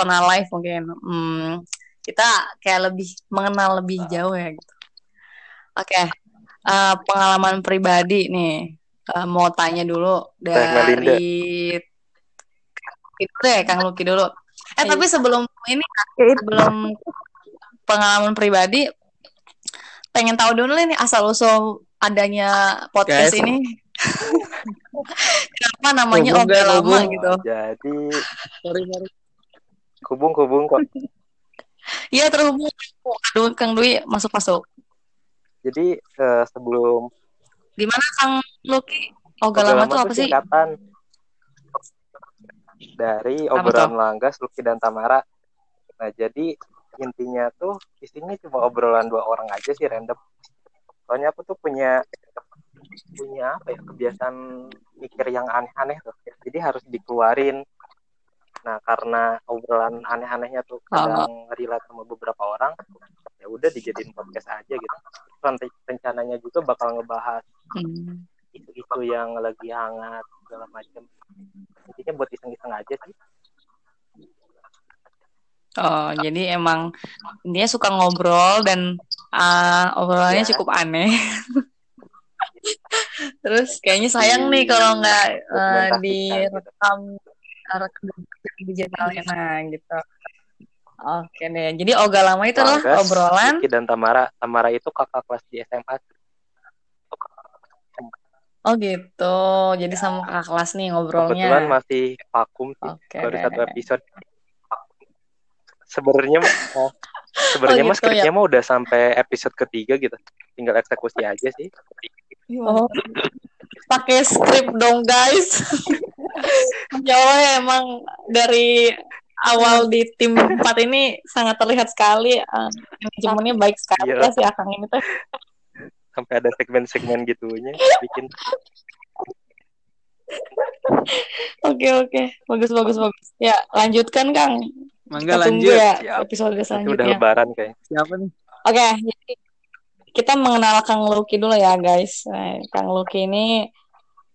personal life mungkin. Hmm, kita kayak lebih mengenal lebih jauh ya gitu. Oke, okay. uh, pengalaman pribadi nih. Uh, mau tanya dulu dari itu deh, Kang Luki dulu. Eh tapi sebelum ini, sebelum pengalaman pribadi, pengen tahu dulu nih asal usul adanya podcast Guys. ini. Kenapa namanya Oga Lama gitu? Jadi, sorry, sorry. Hubung, hubung kok. Iya terhubung. Aduh, Kang Dwi masuk masuk. Jadi uh, sebelum di mana Kang Luki? Oga, Oga Lama, itu apa sih? Singkatan dari obrolan Langgas, Luki dan Tamara. Nah, jadi intinya tuh isinya cuma obrolan dua orang aja sih random. Soalnya aku tuh punya punya apa ya kebiasaan mikir yang aneh-aneh tuh. Jadi harus dikeluarin. Nah, karena obrolan aneh-anehnya tuh kadang oh. relate sama beberapa orang, ya udah dijadiin podcast aja gitu. Nanti rencananya juga bakal ngebahas hmm. isu-isu yang lagi hangat segala macam intinya buat iseng-iseng aja sih Oh, jadi emang dia suka ngobrol dan uh, obrolannya ya. cukup aneh. Terus kayaknya sayang nih kalau nggak uh, direkam di digitalnya nah gitu. Oke deh. Jadi Oga lama itu adalah obrolan. dan Tamara. Tamara itu kakak kelas di SMA. Oh gitu. Jadi ya. sama kakak kelas nih ngobrolnya. Kebetulan masih vakum sih. Okay, baru satu episode. Sebenarnya oh, sebenarnya oh, gitu, mas skripnya ya. mah udah sampai episode ketiga gitu. Tinggal eksekusi aja sih. Oh. Pakai skrip dong guys. ya emang dari awal di tim 4 ini sangat terlihat sekali uh, manajemennya baik sekali iya. ya si Akang ini tuh. Sampai ada segmen-segmen gitunya bikin. Oke oke. Bagus bagus bagus. Ya lanjutkan kang. Mangga lanjut. ya Siap. episode selanjutnya udah lebaran kayak siapa nih? Oke jadi kita mengenal Kang Luki dulu ya guys. Nah, Kang Luki ini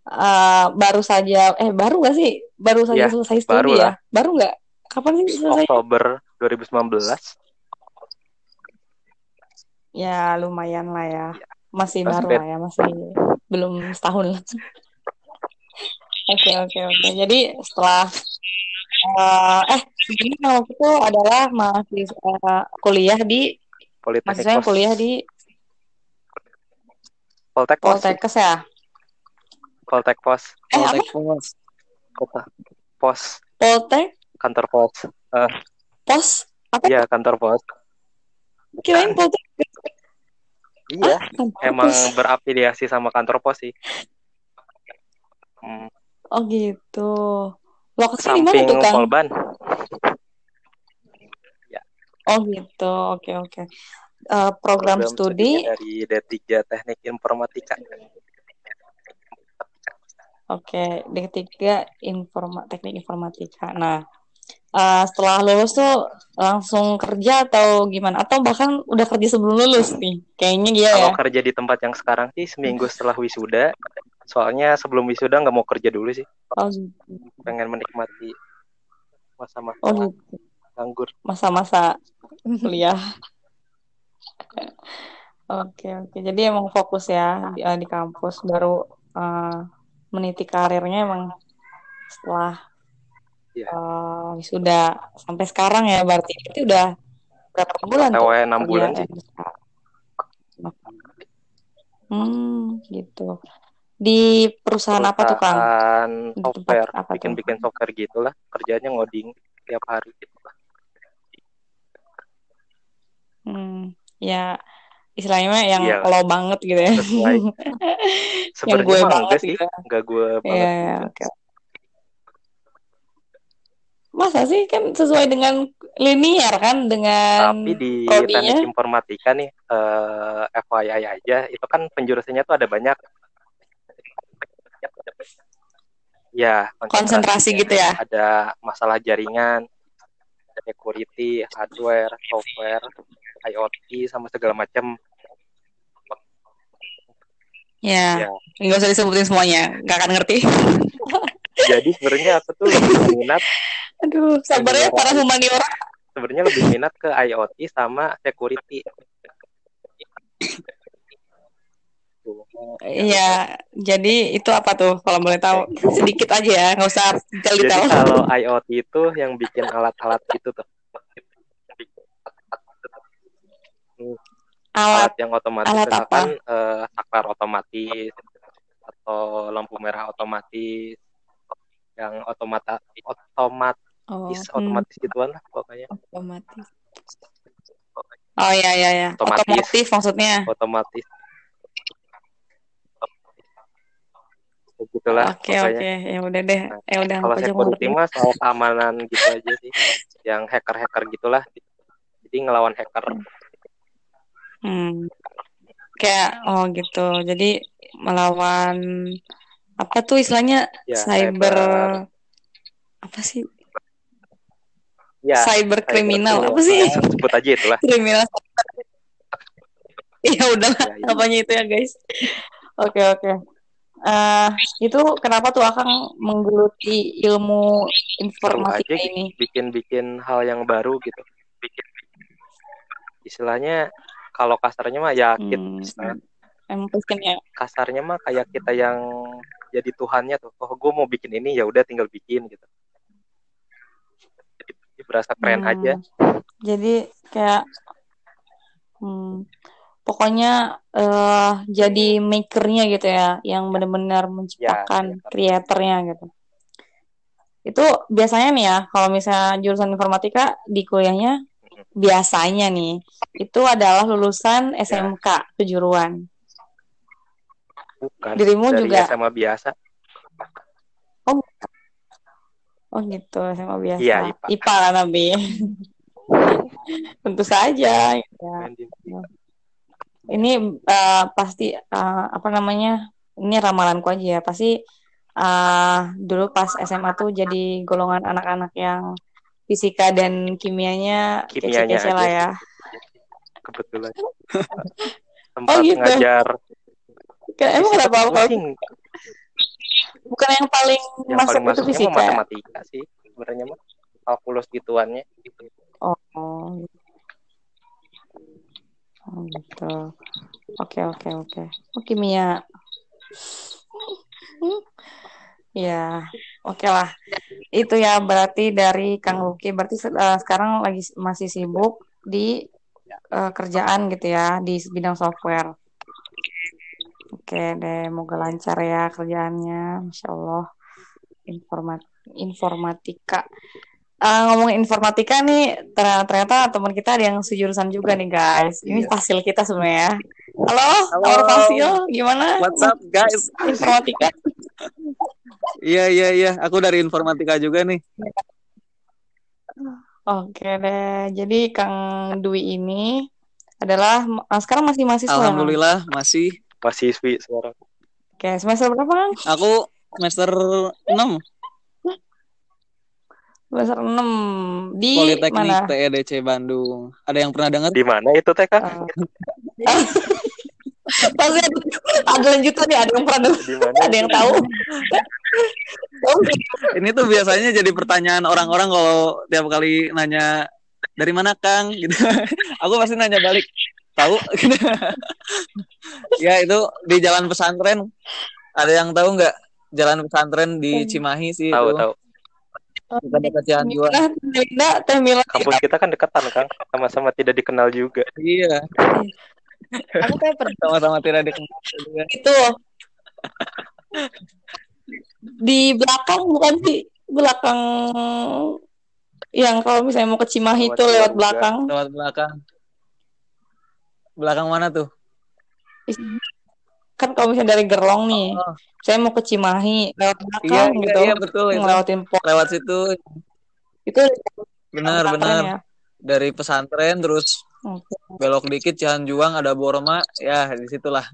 uh, baru saja eh baru gak sih? Baru saja ya, selesai studi baru ya? baru nggak? Kapan sih selesai? Oktober 2019 ya lumayan lah ya, ya masih baru lah ya masih belum setahun oke oke oke. Jadi setelah uh, eh ini kalau itu adalah mahasiswa uh, kuliah di Politeknik mahasiswa kuliah di Poltek Poltekkes ya Poltek Pos eh, Poltek Pos kota Pos Poltek kantor pos uh, pos apa iya kantor pos kirain Poltek Iya, ah, emang berafiliasi sama kantor pos sih. Hmm. Oh gitu. Lokasi di mana tuh kan? Polban. Ya. Oh gitu. Oke oke. Uh, program, program studi dari D3 Teknik Informatika. Oke, D3 Informa Teknik Informatika. Nah, uh, setelah lulus tuh langsung kerja atau gimana? Atau bahkan udah kerja sebelum lulus nih? Kayaknya dia Kalau ya. kerja di tempat yang sekarang sih seminggu setelah wisuda. Soalnya sebelum wisuda nggak mau kerja dulu sih. Oh, gitu. Pengen menikmati masa-masa oh, gitu. nganggur. Masa-masa kuliah. Oke oke. Jadi emang fokus ya di, uh, di kampus baru uh, meniti karirnya emang setelah Yeah. Uh, sudah sampai sekarang ya berarti itu udah berapa bulan tuh? enam bulan sih. Hmm, gitu. Di perusahaan, perusahaan apa tuh kan? software, bikin-bikin software gitulah. Kerjanya ngoding tiap hari gitu Hmm, ya istilahnya yang iya. lo banget gitu ya. yang gue banget sih, gitu. enggak gue iya, banget. Yeah, gitu. okay. Masa sih kan sesuai dengan linear kan dengan Tapi di teknik informatika nih uh, eh, FYI aja itu kan penjurusannya tuh ada banyak. Ya, konsentrasi gitu ya. Ada masalah jaringan, security, hardware, software, IoT sama segala macam. Ya, ya, nggak usah disebutin semuanya, nggak akan ngerti. jadi sebenarnya aku tuh lebih minat aduh sabar ya para humaniora sebenarnya lebih minat ke IoT sama security Iya, jadi itu apa tuh kalau boleh tahu? Sedikit aja ya, nggak usah detail Jadi kalau IoT itu yang bikin alat-alat itu tuh. Alat, alat yang otomatis alat misalkan uh, saklar otomatis atau lampu merah otomatis yang otomata otomatis oh, hmm. otomatis gituan lah pokoknya. Otomatis. Oh iya iya ya. Otomatis, otomotif maksudnya. Otomatis. gitulah oke okay, oke okay. ya udah deh nah, ya udah kalau security mah soal keamanan gitu aja sih yang hacker hacker gitulah jadi ngelawan hacker hmm. Kayak oh gitu. Jadi melawan apa tuh istilahnya? Ya, cyber, cyber. apa sih? Ya, cyber kriminal apa sih? Sebut aja itulah. Kriminal ya udah ya, ya. apanya itu ya guys? Oke okay, oke. Okay uh, itu kenapa tuh akan menggeluti ilmu informatika aja, ini? Bikin-bikin hal yang baru gitu. Bikin istilahnya kalau kasarnya mah ya hmm. kita ya. kasarnya mah kayak kita yang jadi tuhannya tuh. Oh, gue mau bikin ini ya udah tinggal bikin gitu. Jadi berasa keren hmm. aja. Jadi kayak hmm, pokoknya uh, jadi makernya gitu ya yang benar-benar menciptakan ya, kreatornya gitu itu biasanya nih ya kalau misalnya jurusan informatika di kuliahnya biasanya nih itu adalah lulusan SMK ya. kejuruan. Bukan, dirimu dari juga? SMA biasa. Oh oh gitu SMA biasa. Ya, IPA. IPA lah nabi. Tentu saja ya. Ini uh, pasti uh, apa namanya ini ramalanku aja ya. Pasti uh, dulu pas SMA tuh jadi golongan anak-anak yang fisika dan kimianya kece-kece lah ya. Kebetulan. Tempat oh, gitu. ngajar Kayak, emang kenapa? apa bukan yang paling yang masuk paling itu fisika matematika sih sebenarnya mah. Kalkulus gituannya. Oh Oh gitu. Oke oke oke. Oh kimia. Ya, oke okay lah. Itu ya berarti dari Kang Luki. Berarti uh, sekarang lagi masih sibuk di uh, kerjaan gitu ya di bidang software. Oke deh, moga lancar ya kerjaannya. Masya Allah. Informat informatika uh, ngomongin informatika nih ternyata teman kita ada yang sejurusan juga nih guys. Ini iya. fasil kita sebenarnya. Halo, Halo. Fasil, gimana? What's up guys? Informatika. Iya iya iya, aku dari informatika juga nih. Oke deh, jadi Kang Dwi ini adalah uh, sekarang masih mahasiswa. Alhamdulillah masih. Masih sekarang. Oke, semester berapa Kang? Aku semester 6 semester 6 di Politeknik mana? TEDC Bandung. Ada yang pernah dengar? Di mana itu Teh Kang? Uh. Pasti ada, ada lanjutan ya, ada yang pernah dengar, ada yang tahu. Ini tuh biasanya jadi pertanyaan orang-orang kalau tiap kali nanya dari mana Kang gitu. Aku pasti nanya balik. Tahu? ya itu di jalan pesantren. Ada yang tahu nggak jalan pesantren di Cimahi sih tahu, itu. Tahu, kita dekat Teh Mila. Kampus kita kan dekatan kan, sama-sama tidak dikenal juga. Iya. Aku kayak pernah sama-sama tidak dikenal. Itu di belakang bukan sih belakang yang kalau misalnya mau ke Cimahi itu lewat belakang. Lewat belakang. Belakang mana tuh? kan kalau misalnya dari Gerlong nih oh. saya mau ke Cimahi lewat belakang iya, gitu iya, iya betul ngelewatin pos lewat situ itu benar benar ya? dari pesantren terus okay. belok dikit Cihanjuang ada Borma ya di situlah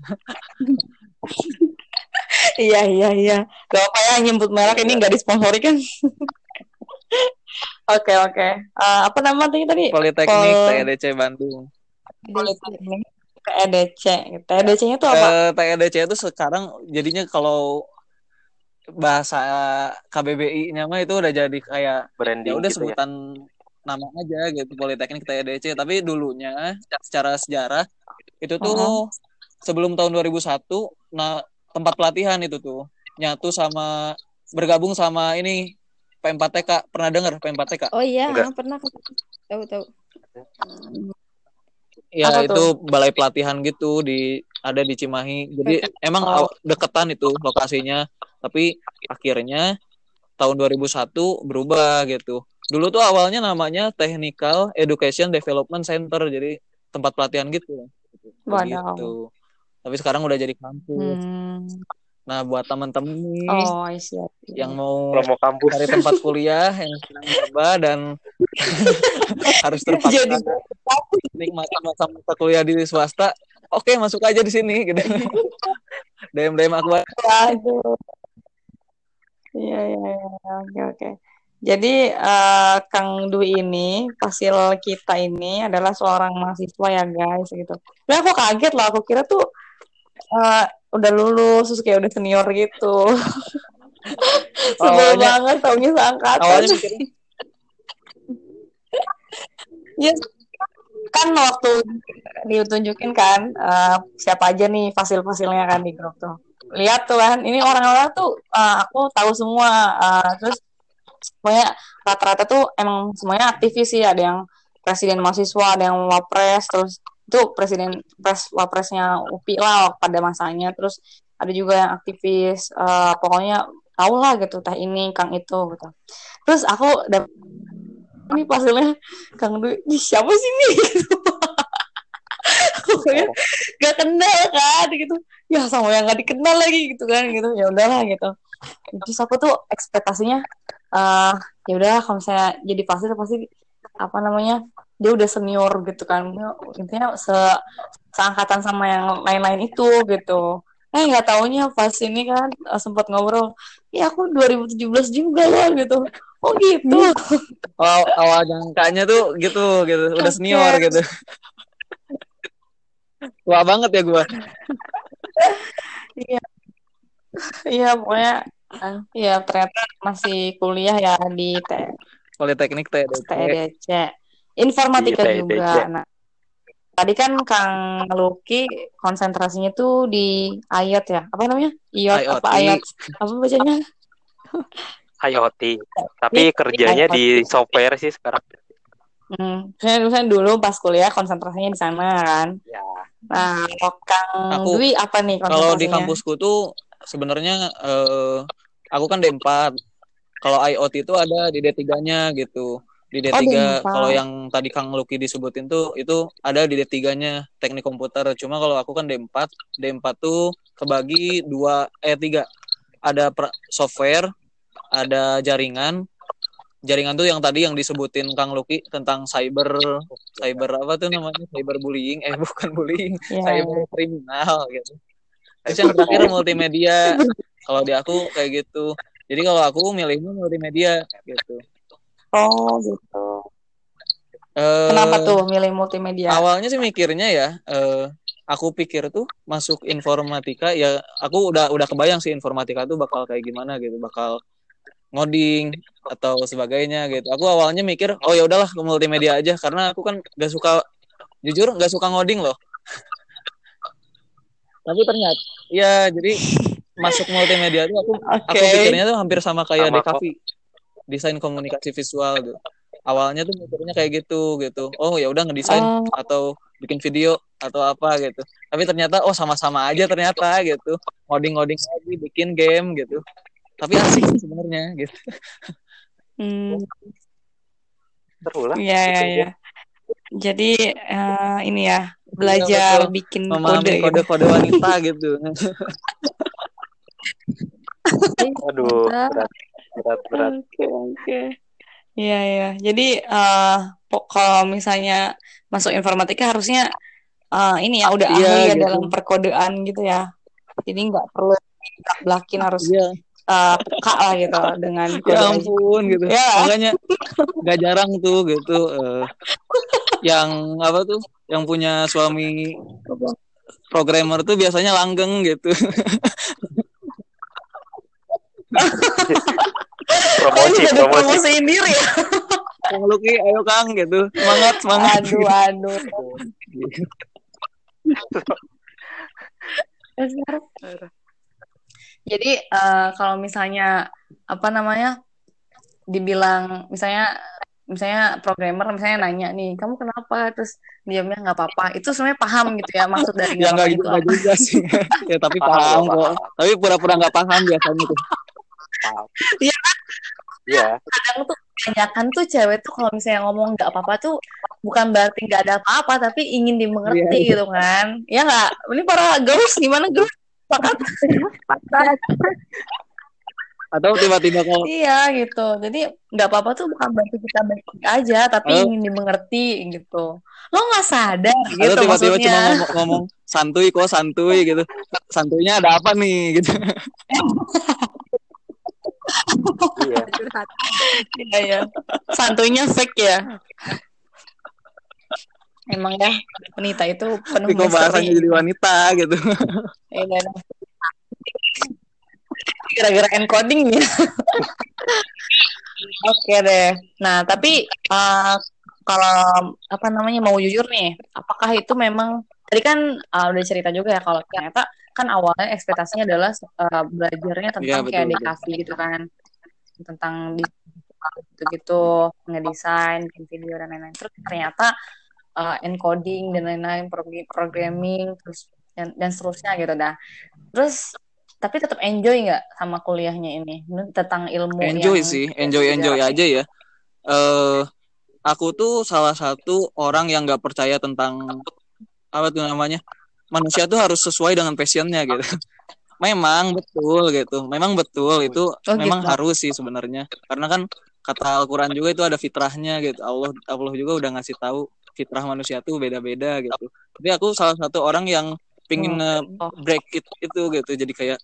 iya iya iya gak apa ya nyebut merek ini nggak disponsori kan Oke oke. Okay. Uh, apa nama tadi? Politeknik Pol... TEDC Bandung. Politeknik TEDC. TEDC-nya itu apa? Uh, TEDC itu sekarang jadinya kalau bahasa KBBI-nya mah itu udah jadi kayak branding ya udah gitu ya. Nama aja gitu Politeknik TEDC tapi dulunya secara sejarah itu tuh Uh-huh. sebelum tahun 2001 nah tempat pelatihan itu tuh nyatu sama bergabung sama ini P4TK pernah dengar P4TK Oh iya, Enggak. pernah tahu tahu. ya Apa itu balai pelatihan gitu di ada di Cimahi jadi emang Oh. aw- deketan itu lokasinya tapi akhirnya tahun 2001 berubah gitu dulu tuh awalnya namanya Technical Education Development Center jadi tempat pelatihan gitu Wadaw. gitu tapi sekarang udah jadi kampus Hmm. nah buat temen-temen nih Oh, I see. yang mau Promo kampus. cari tempat kuliah yang sedang coba dan harus terpaksa Jadi nikmati masa-masa kuliah di swasta oke masuk aja di sini gitu DM DM aku. Iya, iya, iya. Oke, oke. Jadi, eh, Kang Dwi ini, pasil kita ini adalah seorang mahasiswa ya, guys, gitu. Nah, aku kaget lah. Aku kira tuh eh, udah lulus, terus kayak udah senior gitu. Sebel banget, taunya seangkatan. awalnya mikirnya Iya, kan waktu ditunjukin kan eh, siapa aja nih fasil-fasilnya kan di grup tuh. Lihat tuh kan, ini orang-orang tuh eh, aku tahu semua. eh, terus pokoknya rata-rata tuh emang semuanya aktivis sih. Ada yang presiden mahasiswa, ada yang wapres, terus itu presiden pres wapresnya UPI lah pada masanya. Terus ada juga yang aktivis. eh, pokoknya tau lah gitu, teh ini, kang itu gitu. Terus aku dapet ini pasilnya Kang Dwi, "Ih, siapa sih ini? Gitu. Pokoknya gak kenal kan gitu. Ya sama yang gak dikenal lagi gitu kan gitu. Ya udahlah gitu. Terus aku tuh ekspektasinya eh ya udah kalau misalnya jadi pasil pasti apa namanya dia udah senior gitu kan. Intinya se seangkatan sama yang lain-lain itu gitu. Eh nggak taunya pas ini kan eh, sempat ngobrol ya aku 2017 juga loh gitu. Oh gitu. Awal, awal jangkanya tuh gitu gitu. Udah senior gitu. Tua banget ya gua. Iya, pokoknya eh, iya ternyata masih kuliah ya di T- Politeknik TEDC TEDC. Informatika Di TEDC. juga. Nah, tadi kan Kang Luki konsentrasinya tuh di IOT ya. Apa namanya? IOT, apa IoT. IOT? Apa bacanya? IoT. Tapi kerjanya di software sih sekarang. Hmm, saya, saya dulu pas kuliah konsentrasinya di sana kan. Ya. Nah, kalau Kang Aku- Dwi apa nih kalau di konsentrasinya? kampusku tuh sebenarnya eh, aku kan D4 kalau IoT itu ada di D3-nya gitu. Di D3 D4. kalau yang tadi Kang Luki disebutin tuh itu ada di D3-nya teknik komputer. Cuma kalau aku kan D4 D4 tuh kebagi dua eh tiga. Ada software ada jaringan. Jaringan tuh yang tadi yang disebutin Kang Luki tentang cyber cyber apa tuh namanya? Cyber bullying eh bukan bullying. Ya, cyber kriminal gitu. Terus yang terakhir multimedia. Kalau di aku kayak gitu. Jadi kalau aku milihnya multimedia gitu. Oh, gitu. Eh, Kenapa tuh milih multimedia? Awalnya sih mikirnya ya, eh, aku pikir tuh masuk informatika ya aku udah udah kebayang sih informatika tuh bakal kayak gimana gitu, bakal ngoding atau sebagainya gitu. Aku awalnya mikir, oh ya udahlah ke multimedia aja karena aku kan gak suka jujur gak suka ngoding loh. Tapi ternyata ya jadi masuk multimedia tuh aku Oke. aku pikirnya tuh hampir sama kayak Sama DKV desain komunikasi visual gitu awalnya tuh mikirnya kayak gitu gitu oh ya udah ngedesain Oh. atau bikin video atau apa gitu tapi ternyata oh sama-sama aja ternyata gitu ngoding-ngoding lagi bikin game gitu tapi asik sih sebenarnya gitu Hmm. Seru lah. Iya, iya, iya. Jadi eh, ini ya belajar betul. bikin kode. memahami gitu. kode-kode wanita gitu Aduh, berat. Berat, berat. Oke, oke. Iya, iya. Jadi eh po- kalau misalnya masuk informatika harusnya eh, ini ya udah Iya, ahli ya gitu. dalam perkodean gitu ya. Jadi nggak perlu belakin harus iya eh, peka lah gitu dengan ya kode. ampun gitu Ya. makanya nggak jarang tuh gitu eh, yang apa tuh yang punya suami programmer tuh biasanya langgeng gitu promosi, promosi. promosiin diri ya. Kang Luki, ayo Kang gitu. Semangat, semangat. Aduh, aduh. Jadi eh, kalau misalnya apa namanya dibilang misalnya misalnya programmer misalnya nanya nih kamu kenapa terus diamnya nggak apa-apa itu sebenarnya paham gitu ya maksud dari ya nggak nggak apa-apa juga, sih. ya tapi Paham, paham paham. kok. Tapi pura-pura nggak paham biasanya tuh. Paham. Iya. Iya. kadang tuh kebanyakan tuh cewek tuh kalau misalnya ngomong nggak apa-apa tuh bukan berarti nggak ada apa-apa tapi ingin dimengerti Iya, gitu kan ya nggak ini para girls gimana girls Sepakat? Atau tiba-tiba kalau iya gitu jadi nggak apa-apa tuh bukan berarti kita baik aja tapi Oh. ingin dimengerti gitu lo nggak sadar atau gitu tiba-tiba maksudnya cuma ngomong, ngomong santuy kok santuy gitu. Santuйnya ada apa nih gitu. Iya. Iya ya. Fake ya. Emang ya wanita itu penuh Tapi kok bahasanya jadi wanita gitu. Iya, iya. Gara-gara encoding ya. Oke deh. Nah, tapi eh, kalau apa namanya mau jujur nih, apakah itu memang tadi kan eh, udah cerita juga ya kalau ternyata kan awalnya ekspektasinya adalah eh, belajarnya tentang Iya, betul, kayak betul. Gitu kan, tentang di gitu-gitu, ngedesain, bikin video dan lain-lain. Terus ternyata eh, encoding dan lain-lain, prog- programming, terus dan, dan seterusnya gitu dah. Terus tapi tetap enjoy nggak sama kuliahnya ini tentang ilmu Enjoy yang sih, enjoy enjoy aja ya. Eh aku tuh salah satu orang yang nggak percaya tentang apa tuh namanya manusia tuh harus sesuai dengan passionnya gitu. Memang betul gitu, memang betul itu Oh, memang gitu. harus sih sebenarnya. Karena kan kata Al-Quran juga itu ada fitrahnya gitu. Allah Allah juga udah ngasih tahu fitrah manusia tuh beda-beda gitu. Tapi aku salah satu orang yang pingin Oh. break it itu gitu. Jadi kayak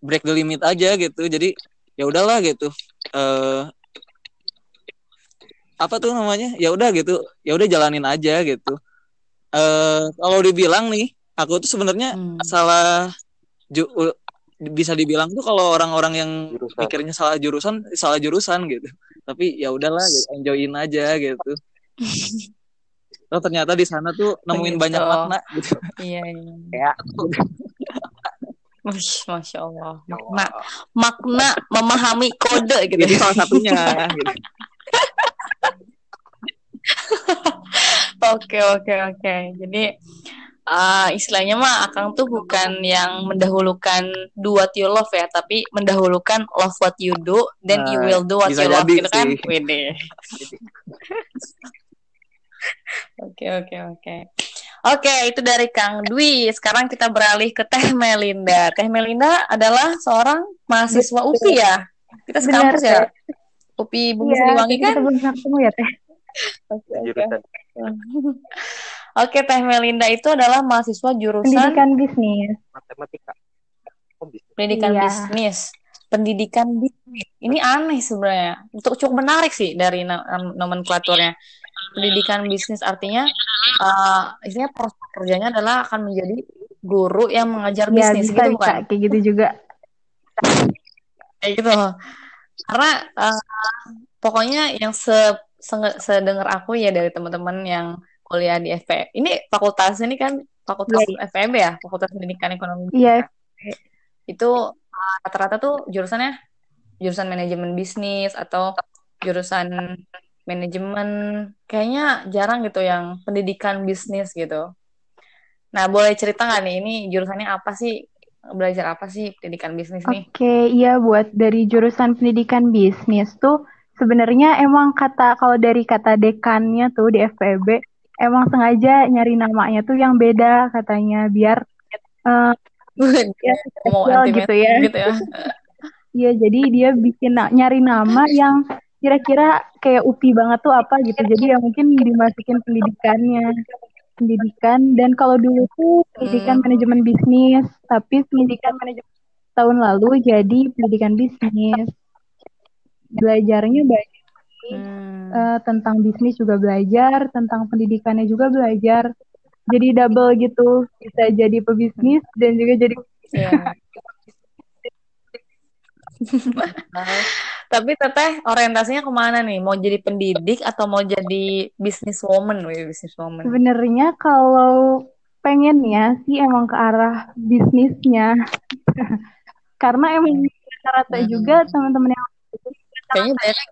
break the limit aja gitu. Jadi ya udahlah gitu. Eh apa tuh namanya? Ya udah gitu. Ya udah jalanin aja gitu. Eh kalau dibilang nih, aku tuh sebenarnya Hmm. salah ju- bisa dibilang tuh kalau orang-orang yang Jurusan. pikirnya salah jurusan salah jurusan gitu tapi ya udahlah gitu, enjoyin aja gitu Oh, ternyata di sana tuh nemuin Begitu. banyak makna gitu Iya, iya. Ya. Wih, Masya Allah. Ya Makna, Allah. makna memahami kode gitu. jadi salah satunya gitu. Oke, oke, oke. Jadi ah, istilahnya mah Akang tuh bukan yang mendahulukan do what you love ya, tapi mendahulukan love what you do, then you Nah, will do what you love gitu kan. Oke, oke, oke. Oke, itu dari Kang Dwi. Sekarang kita beralih ke Teh Melinda. Teh Melinda adalah seorang mahasiswa UPI ya. Kita Benar, sekampus ya. Teh. UPI Bumi Iya, Siliwangi kan? kita belum ketemu ya teh. Oke, oke. Jurusan. Oke, Teh Melinda itu adalah mahasiswa jurusan Pendidikan bisnis. Matematika. Oh, bisnis. pendidikan Iya. bisnis. Pendidikan bisnis. Ini aneh sebenarnya. Untuk cukup menarik sih dari nomenklaturnya. Pendidikan bisnis artinya eh istilahnya proses kerjanya adalah akan menjadi guru yang mengajar Ya bisnis bisa gitu bisa bukan? kayak gitu juga. Kayak gitu. Karena eh, pokoknya yang se se- sedengar aku ya dari teman-teman yang kuliah di FP. Ini fakultas ini kan fakultas FEB ya, Fakultas Pendidikan Ekonomi. Iya, Itu uh, rata-rata tuh jurusannya jurusan manajemen bisnis atau jurusan manajemen kayaknya jarang gitu yang pendidikan bisnis gitu. Nah, boleh cerita nggak nih ini jurusannya apa sih? Belajar apa sih pendidikan bisnis nih? Oke, iya buat dari jurusan pendidikan bisnis tuh sebenarnya emang kata kalau dari kata dekannya tuh di FPB emang sengaja nyari namanya tuh yang beda katanya biar eh, ya Mau gitu ya. gitu ya. Iya, jadi dia bikin nyari nama yang kira-kira kayak UPI banget tuh apa gitu. Jadi ya mungkin dimasukin pendidikannya. Pendidikan dan kalau dulu tuh pendidikan Hmm. manajemen bisnis, tapi pendidikan manajemen tahun lalu jadi pendidikan bisnis. Belajarnya banyak Hmm. eh, tentang bisnis juga belajar, tentang pendidikannya juga belajar. Jadi double gitu, bisa jadi pebisnis dan juga jadi Iya. Tapi teteh orientasinya ke mana nih? Mau jadi pendidik atau mau jadi businesswoman? businesswoman. Sebenarnya kalau pengennya sih emang ke arah bisnisnya. Karena emang rata-rata hmm. juga teman-teman yang kayaknya banyak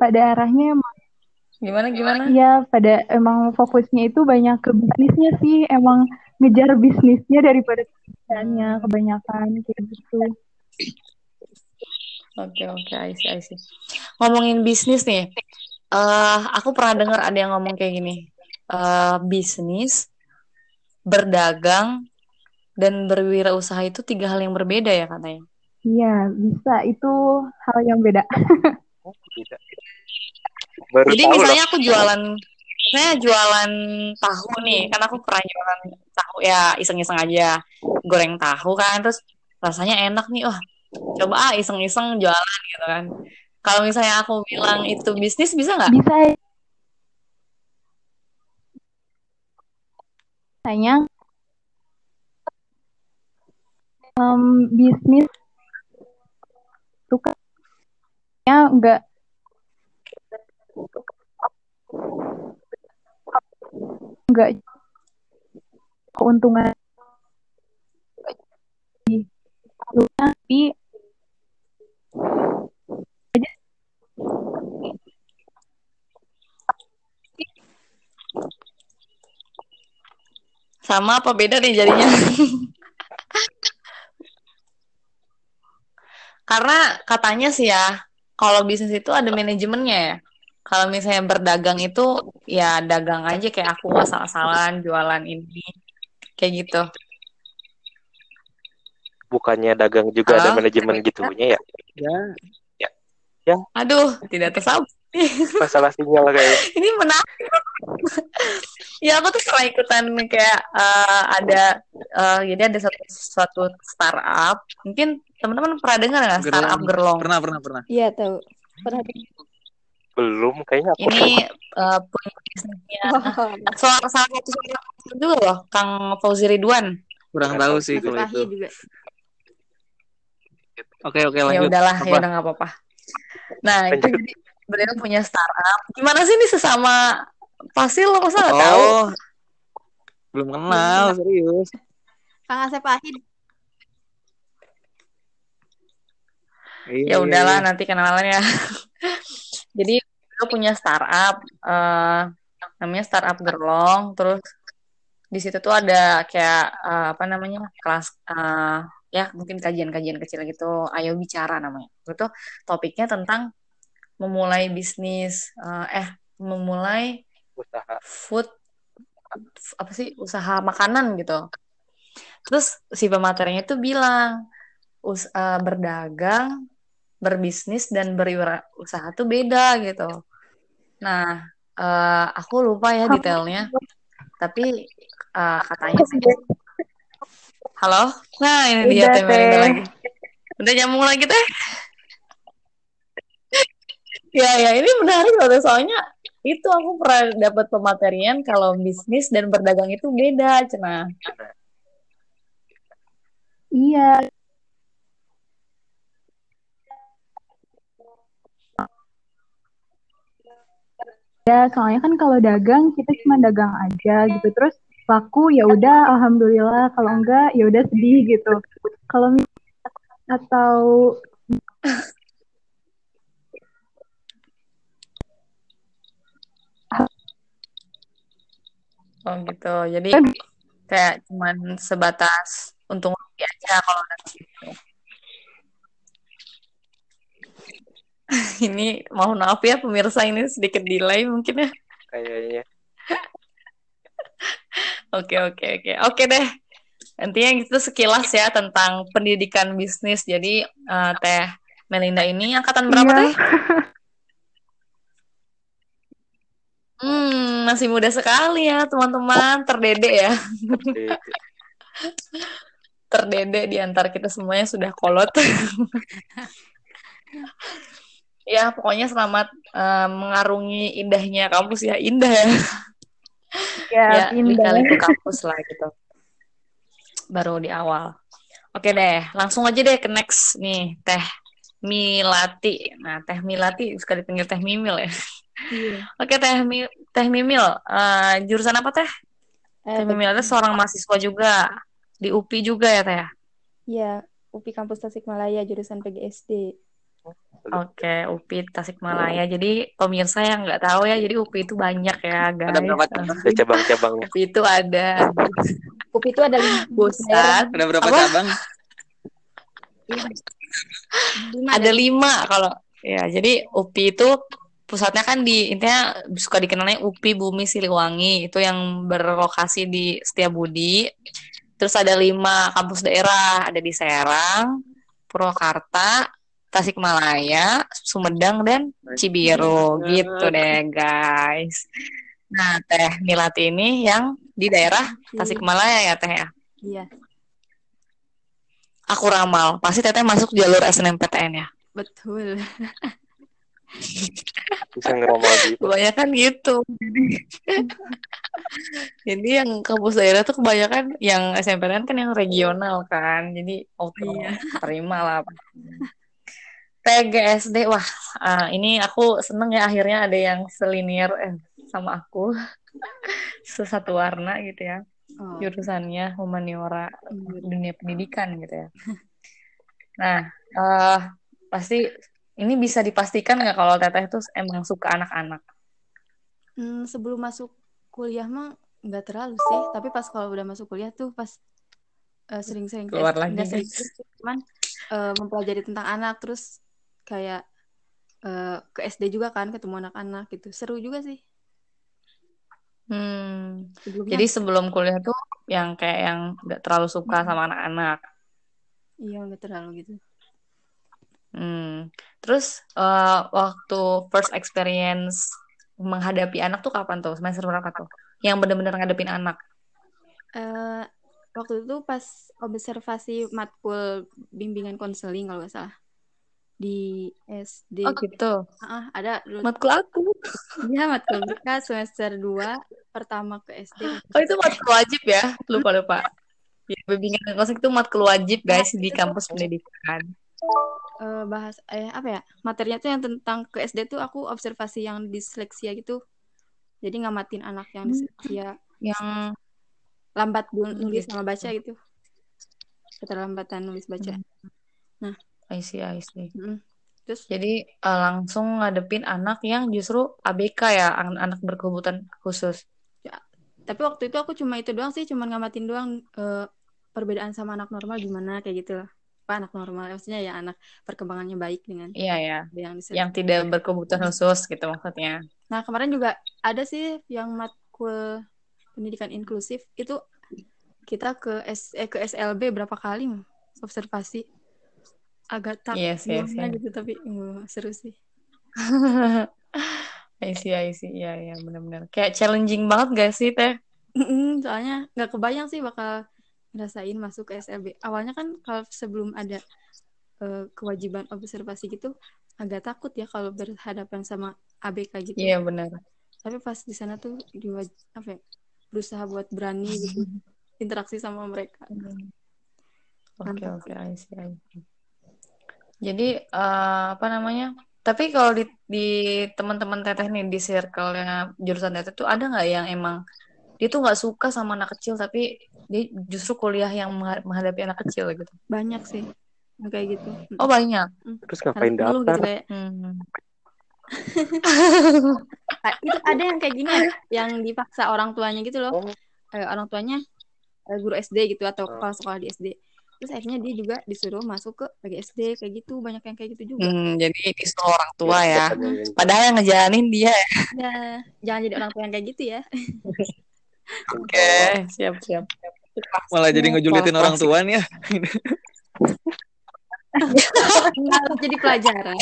pada arahnya emang gimana gimana? Iya, pada emang fokusnya itu banyak ke bisnisnya sih, emang ngejar bisnisnya daripada pekerjaannya kebanyakan kayak gitu. Oke oke, I see, I see. Ngomongin bisnis nih, uh, aku pernah dengar ada yang ngomong kayak gini, uh, bisnis, berdagang, dan berwirausaha itu tiga hal yang berbeda ya katanya. Iya, bisa. Itu hal yang beda. Oh, Baru Jadi misalnya aku jualan saya jualan tahu nih, kan aku pernah jualan tahu ya iseng-iseng aja goreng tahu kan, terus rasanya enak nih, wah coba ah iseng-iseng jualan gitu kan. Kalau misalnya aku bilang itu bisnis bisa nggak? Bisa. Tanya um, bisnis itu kan enggak enggak keuntungan. Tapi sama apa beda nih jadinya? Karena katanya sih ya kalau bisnis itu ada manajemennya ya kalau misalnya berdagang itu ya dagang aja kayak aku asal-asalan jualan ini kayak gitu. Bukannya dagang juga Halo? ada manajemen gitunya ya? Ya. Ya. Yang aduh tidak tersambung masalah sinyal kayak ini menarik. Ya aku tuh pernah ikutan kayak uh, ada uh, jadi ada satu suatu startup. Mungkin teman-teman pernah dengar nggak startup gerlong? Pernah pernah pernah. Iya tahu. Pernah belum kayaknya aku ini uh, punya bisnisnya soal salah satu juga loh Kang Fauzi Ridwan. Kurang tahu sih kalau itu. Oke oke lanjut. Ya udahlah ya udah nggak apa-apa. Nah itu jadi beliau punya startup. Gimana sih ini sesama pasti lo masa nggak oh, tahu belum kenal serius. Kang Asep Ahid. Ya udahlah nanti kenalan ya. Jadi gue punya startup uh, namanya startup gerlong. Terus di situ tuh ada kayak uh, apa namanya kelas uh, ya mungkin kajian-kajian kecil gitu. Ayo bicara namanya. Itu topiknya tentang memulai bisnis uh, eh memulai usaha. food apa sih usaha makanan gitu. Terus si pematerinya tuh bilang us uh, berdagang berbisnis dan berusaha tuh beda gitu Nah, uh, aku lupa ya detailnya. Tapi uh, katanya sih. Halo? Nah, ini dia teh lagi. Udah nyambung lagi teh. ya, ya, ini menarik loh soalnya itu aku pernah dapat pematerian kalau bisnis dan berdagang itu beda, cina. Iya, Ya, soalnya kan kalau dagang kita cuma dagang aja gitu. Terus laku ya udah alhamdulillah, kalau enggak ya udah sedih gitu. Kalau atau Oh gitu. Jadi kayak cuman sebatas untung rugi aja kalau gitu. ini mohon maaf ya pemirsa ini sedikit delay mungkin ya. Kayaknya. Oke oke oke oke deh. Intinya itu sekilas ya tentang pendidikan bisnis. Jadi uh, Teh Melinda ini angkatan berapa iya. teh? Hmm, masih muda sekali ya teman-teman, terdede ya. Terdede di antara kita semuanya sudah kolot. ya pokoknya selamat uh, mengarungi indahnya kampus ya indah ya ya, ya indah. itu kampus lah gitu baru di awal. Oke deh, langsung aja deh ke next nih, Teh Milati. Nah, Teh Milati suka dipanggil Teh Mimil ya. Iya. Oke, Teh Mi Teh Mimil, uh, jurusan apa Teh? Eh, Teh Mimil itu seorang mahasiswa juga di UPI juga ya Teh? Ya? Iya, UPI Kampus Tasikmalaya jurusan PGSD. Oke, UPI Tasikmalaya. Jadi pemirsa yang nggak tahu ya, jadi UPI itu banyak ya, guys. Ada berapa cabang? UPI itu ada. UPI itu ada pusat. Ada berapa apa? cabang? lima ada lima kalau ya jadi UPI itu pusatnya kan di intinya suka dikenalnya UPI Bumi Siliwangi itu yang berlokasi di Setiabudi terus ada lima kampus daerah ada di Serang Purwakarta Tasikmalaya Sumedang dan Cibiru. Gitu deh guys. Nah Teh Milati ini yang di daerah Tasikmalaya ya Teh ya? Iya. Aku ramal. Pasti teteh masuk jalur SNMPTN ya? Betul. Bisa ngeramal gitu. Kebanyakan gitu. Jadi yang kampus daerah tuh kebanyakan yang SNMPTN kan yang regional kan. Jadi auto iya. terima lah TGSD wah uh, ini aku seneng ya akhirnya ada yang selinier eh, sama aku sesatu warna gitu ya oh. jurusannya humaniora hmm. dunia pendidikan gitu ya. Nah, uh, pasti ini bisa dipastikan nggak kalau teteh itu emang suka anak-anak? Hmm, sebelum masuk kuliah mah nggak terlalu sih, tapi pas kalau udah masuk kuliah tuh pas uh, sering-sering keluar lagi sering, cuman uh, mempelajari tentang anak terus kayak uh, ke SD juga kan ketemu anak-anak gitu seru juga sih Hmm. Sebelumnya. Jadi sebelum kuliah tuh yang kayak yang nggak terlalu suka hmm. sama anak-anak. Iya nggak terlalu gitu. Hmm. Terus uh, waktu first experience menghadapi anak tuh kapan tuh? Semester berapa tuh? Yang benar-benar ngadepin anak? Uh, waktu itu pas observasi matkul bimbingan konseling kalau nggak salah di SD. Oh gitu. Uh, ada matkul aku. Iya matkul kita semester 2 pertama ke SD. Oh itu matkul wajib ya? Lupa lupa. Ya, bimbingan kosong itu matkul wajib guys nah, di kampus pendidikan. Uh, bahas eh apa ya? Materinya tuh yang tentang ke SD tuh aku observasi yang disleksia gitu. Jadi ngamatin anak yang disleksia yang lambat nulis sama baca gitu. Keterlambatan nulis baca. Hmm. Nah, I see, I see. Mm. Terus jadi uh, langsung ngadepin anak yang justru ABK ya, anak berkebutuhan khusus. Ya, tapi waktu itu aku cuma itu doang sih, cuma ngamatin doang uh, perbedaan sama anak normal gimana kayak gitu lah. Apa anak normal, maksudnya ya anak perkembangannya baik dengan Iya ya. Yang, yang tidak berkebutuhan khusus gitu maksudnya. Nah, kemarin juga ada sih yang matkul pendidikan inklusif itu kita ke S eh, ke SLB berapa kali observasi agak takut yes, yes, yes. gitu tapi uh, seru sih I see, I see. Iya, iya, benar-benar. Kayak challenging banget gak sih, Teh? Soalnya nggak kebayang sih bakal ngerasain masuk ke SLB. Awalnya kan kalau sebelum ada uh, kewajiban observasi gitu, agak takut ya kalau berhadapan sama ABK gitu. Iya, benar. Tapi pas di sana tuh diwaj apa ya, berusaha buat berani gitu, interaksi sama mereka. Oke, oke, I see, I see. Jadi uh, apa namanya? Tapi kalau di, di teman-teman teteh nih di circle-nya jurusan teteh tuh ada nggak yang emang dia tuh nggak suka sama anak kecil tapi dia justru kuliah yang menghadapi anak kecil gitu? Banyak sih kayak gitu. Oh banyak. Hmm. Terus ngapain gitu daftar? Gitu, kayak... hmm. itu ada yang kayak gini ya, yang dipaksa orang tuanya gitu loh. Oh. Eh, orang tuanya eh, guru SD gitu atau kepala sekolah di SD terus akhirnya dia juga disuruh masuk ke PGSD kayak gitu. Banyak yang kayak gitu juga. Hmm, jadi disuruh orang tua ya, ya. padahal yang ngejalanin dia ya. ya jangan jadi orang tua yang kayak gitu ya. Oke. Okay, siap siap. Malah jadi ngejulitin orang tua nih ya. Harus jadi pelajaran.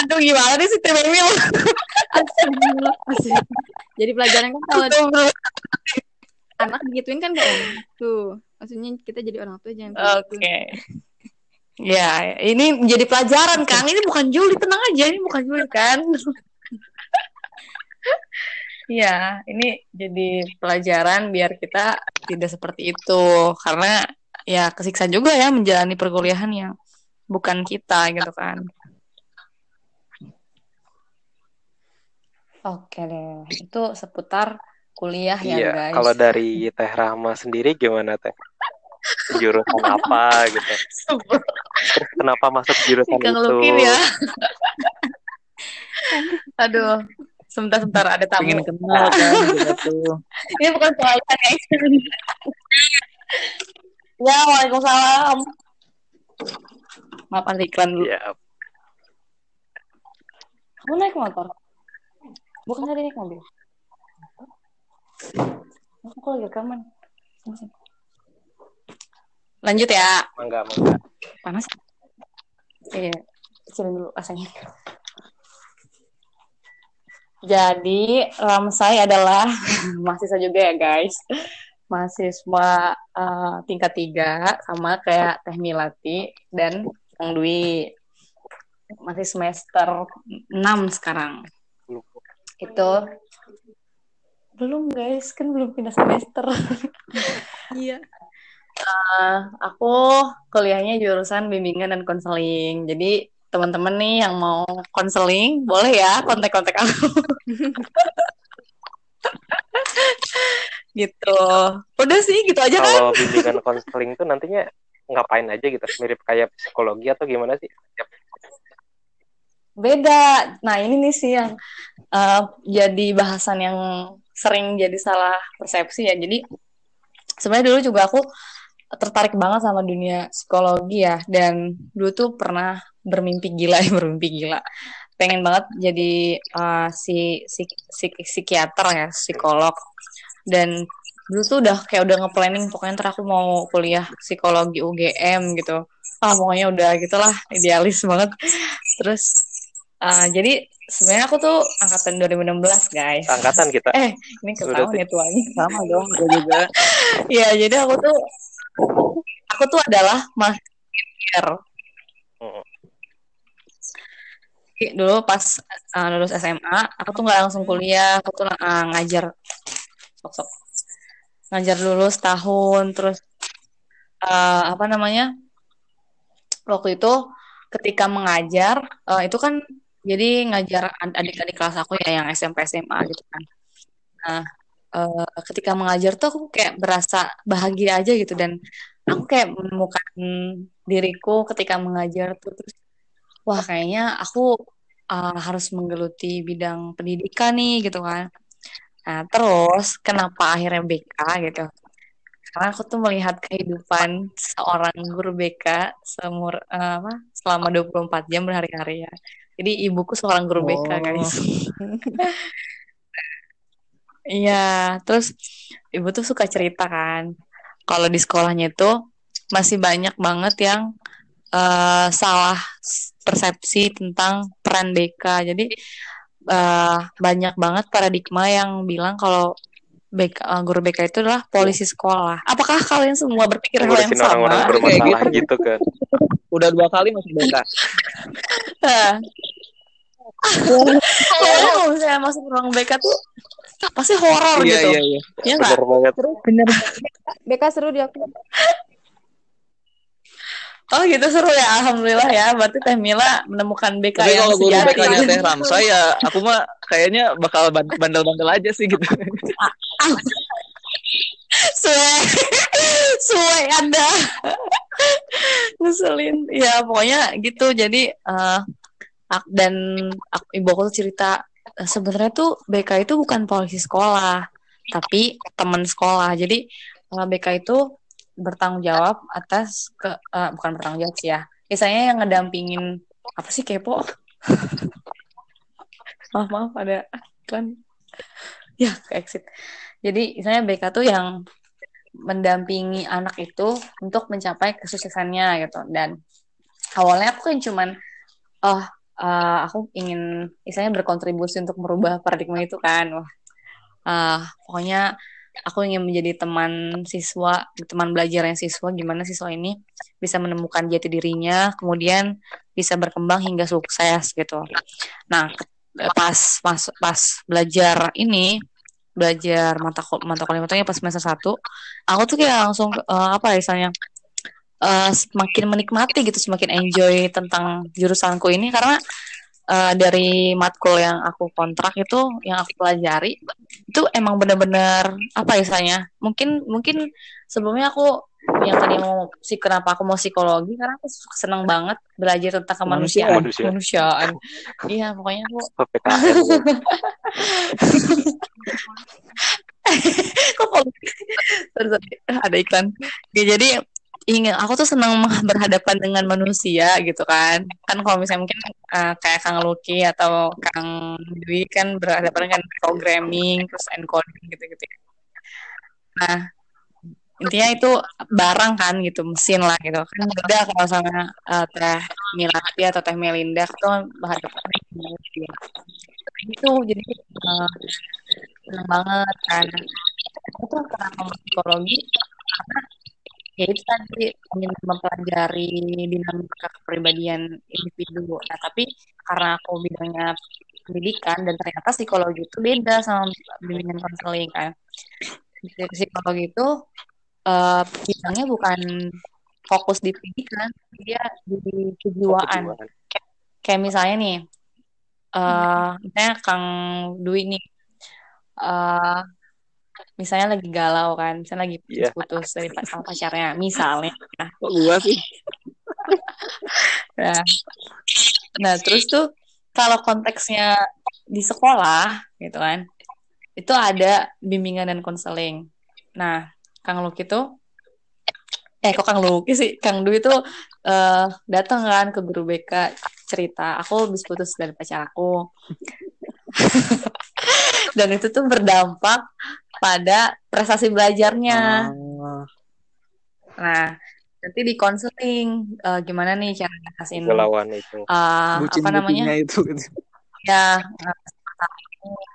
Aduh gimana sih Teh Memil jadi pelajaran kan kalau anak digituin kan gak enak tuh maksudnya kita jadi orang tua jangan oke okay. ya ini menjadi pelajaran kan ini bukan Juli tenang aja ini bukan Juli kan Iya, ini jadi pelajaran biar kita tidak seperti itu. Karena ya kesiksa juga ya menjalani perkuliahan yang bukan kita gitu kan. Oke deh, itu seputar kuliah ya iya, guys. Kalau dari Teh Rahma sendiri gimana Teh? Jurusan apa gitu? kenapa masuk jurusan itu? ya. Aduh, sebentar-sebentar ada tamu. Pengen kenal kan gitu. Ini bukan soal guys. ya, waalaikumsalam. Maaf ada iklan dulu. Ya. Kamu naik motor? Bukan tadi naik mobil. Aku lagi rekaman. Lanjut ya. Mangga, mangga. Panas. Iya, kecilin dulu rasanya. Jadi Ramsay adalah mahasiswa juga ya guys, mahasiswa uh, tingkat tiga sama kayak Teh Milati dan Kang Dwi masih semester 6 sekarang. Itu belum guys, kan belum pindah semester. Iya. uh, aku kuliahnya jurusan bimbingan dan konseling. Jadi teman-teman nih yang mau konseling boleh ya kontak-kontak aku. Gitu. Udah sih gitu aja kan? Kalau bimbingan konseling itu nantinya ngapain aja gitu? Mirip kayak psikologi atau gimana sih? Beda. Nah ini nih sih yang uh, jadi bahasan yang sering jadi salah persepsi ya. Jadi sebenarnya dulu juga aku tertarik banget sama dunia psikologi ya. Dan dulu tuh pernah bermimpi gila ya bermimpi gila. Pengen banget jadi uh, si, si, si psikiater ya psikolog. Dan dulu tuh udah kayak udah nge-planning pokoknya ntar aku mau kuliah psikologi UGM gitu. Ah pokoknya udah gitulah idealis banget. Terus uh, jadi sebenarnya aku tuh angkatan 2016 guys. Angkatan kita. Eh ini ketahuan ya tuanya sama dong gue juga. Ya jadi aku tuh aku tuh adalah mahasiswa dulu pas uh, lulus SMA aku tuh nggak langsung kuliah. Aku tuh uh, ngajar. Sok sok ngajar dulu setahun terus uh, apa namanya? Waktu itu ketika mengajar uh, itu kan jadi ngajar adik-adik kelas aku ya yang SMP SMA gitu kan nah uh, ketika mengajar tuh aku kayak berasa bahagia aja gitu dan aku kayak menemukan diriku ketika mengajar tuh terus wah kayaknya aku uh, harus menggeluti bidang pendidikan nih gitu kan. Nah terus kenapa akhirnya BK gitu? Karena aku tuh melihat kehidupan seorang guru BK semur uh, apa selama 24 jam berhari-hari ya. Jadi ibuku seorang guru oh. BK guys. Iya, terus ibu tuh suka cerita kan. Kalau di sekolahnya itu masih banyak banget yang uh, salah persepsi tentang peran BK. Jadi uh, banyak banget paradigma yang bilang kalau BK, uh, guru BK itu adalah polisi sekolah. Apakah kalian semua berpikir hal yang sama? Orang-orang bermasalah gitu. gitu kan. Udah dua kali masuk BK. Kalau misalnya masuk ruang BK tuh pasti horor iya, gitu. Iya, iya. Iya Bener banget. Bener. BK seru dia. Oh gitu seru ya, alhamdulillah ya. Berarti Teh Mila menemukan BK Tapi yang kalau guru sejati. BK-nya Teh Ramsa ya, aku mah kayaknya bakal bandel-bandel aja sih gitu. Suwe, suwe Anda. Ngeselin. Ya pokoknya gitu. Jadi uh, dan aku, ibu aku cerita sebenarnya tuh BK itu bukan polisi sekolah, tapi teman sekolah. Jadi uh, BK itu bertanggung jawab atas ke uh, bukan bertanggung jawab sih ya misalnya yang ngedampingin apa sih kepo maaf maaf ada kan ya exit jadi misalnya BK tuh yang mendampingi anak itu untuk mencapai kesuksesannya gitu dan awalnya aku kan cuman oh uh, aku ingin misalnya berkontribusi untuk merubah paradigma itu kan wah uh, pokoknya aku ingin menjadi teman siswa, teman belajar yang siswa, gimana siswa ini bisa menemukan jati dirinya, kemudian bisa berkembang hingga sukses gitu. Nah, pas pas pas belajar ini, belajar mata mata kuliah matanya pas semester satu aku tuh kayak langsung uh, apa ya misalnya uh, semakin menikmati gitu semakin enjoy tentang jurusanku ini karena uh, dari matkul yang aku kontrak itu yang aku pelajari itu emang bener-bener apa ya misalnya mungkin mungkin sebelumnya aku yang tadi mau si kenapa aku mau psikologi karena aku senang banget belajar tentang kemanusiaan Manusia. kemanusiaan iya pokoknya aku. kok politik? Ada iklan. Ya, jadi ingin aku tuh senang berhadapan dengan manusia gitu kan. Kan kalau misalnya mungkin uh, kayak Kang Luki atau Kang Dwi kan berhadapan dengan programming terus encoding gitu-gitu nah intinya itu barang kan gitu mesin lah gitu. Kan beda kalau sama uh, teh Milati atau teh Melinda itu berhadapan dengan dia itu jadi uh, senang banget kan. Itu kenapa psikologi karena ya itu tadi ingin mempelajari dinamika kepribadian individu. Nah tapi karena aku bidangnya pendidikan dan ternyata psikologi itu beda sama bimbingan konseling kan. Psikologi itu uh, bidangnya bukan fokus di pendidikan dia di kejiwaan. Kejiwaan. kayak misalnya nih uh, misalnya Kang Dwi nih uh, misalnya lagi galau kan misalnya lagi Iya. putus dari pa- sama pacarnya misalnya. Nah, Kok gua sih? nah, nah terus tuh kalau konteksnya di sekolah gitu kan itu ada bimbingan dan konseling. Nah Kang Luki tuh eh kok Kang Luki sih? Kang Dwi tuh eh datang kan ke guru BK cerita. Aku habis putus dari pacar aku. Dan itu tuh berdampak pada prestasi belajarnya. Ah, nah nanti di konseling eh, gimana nih cara ngatasin Galauan itu. eh, apa namanya? itu gitu. ya eh,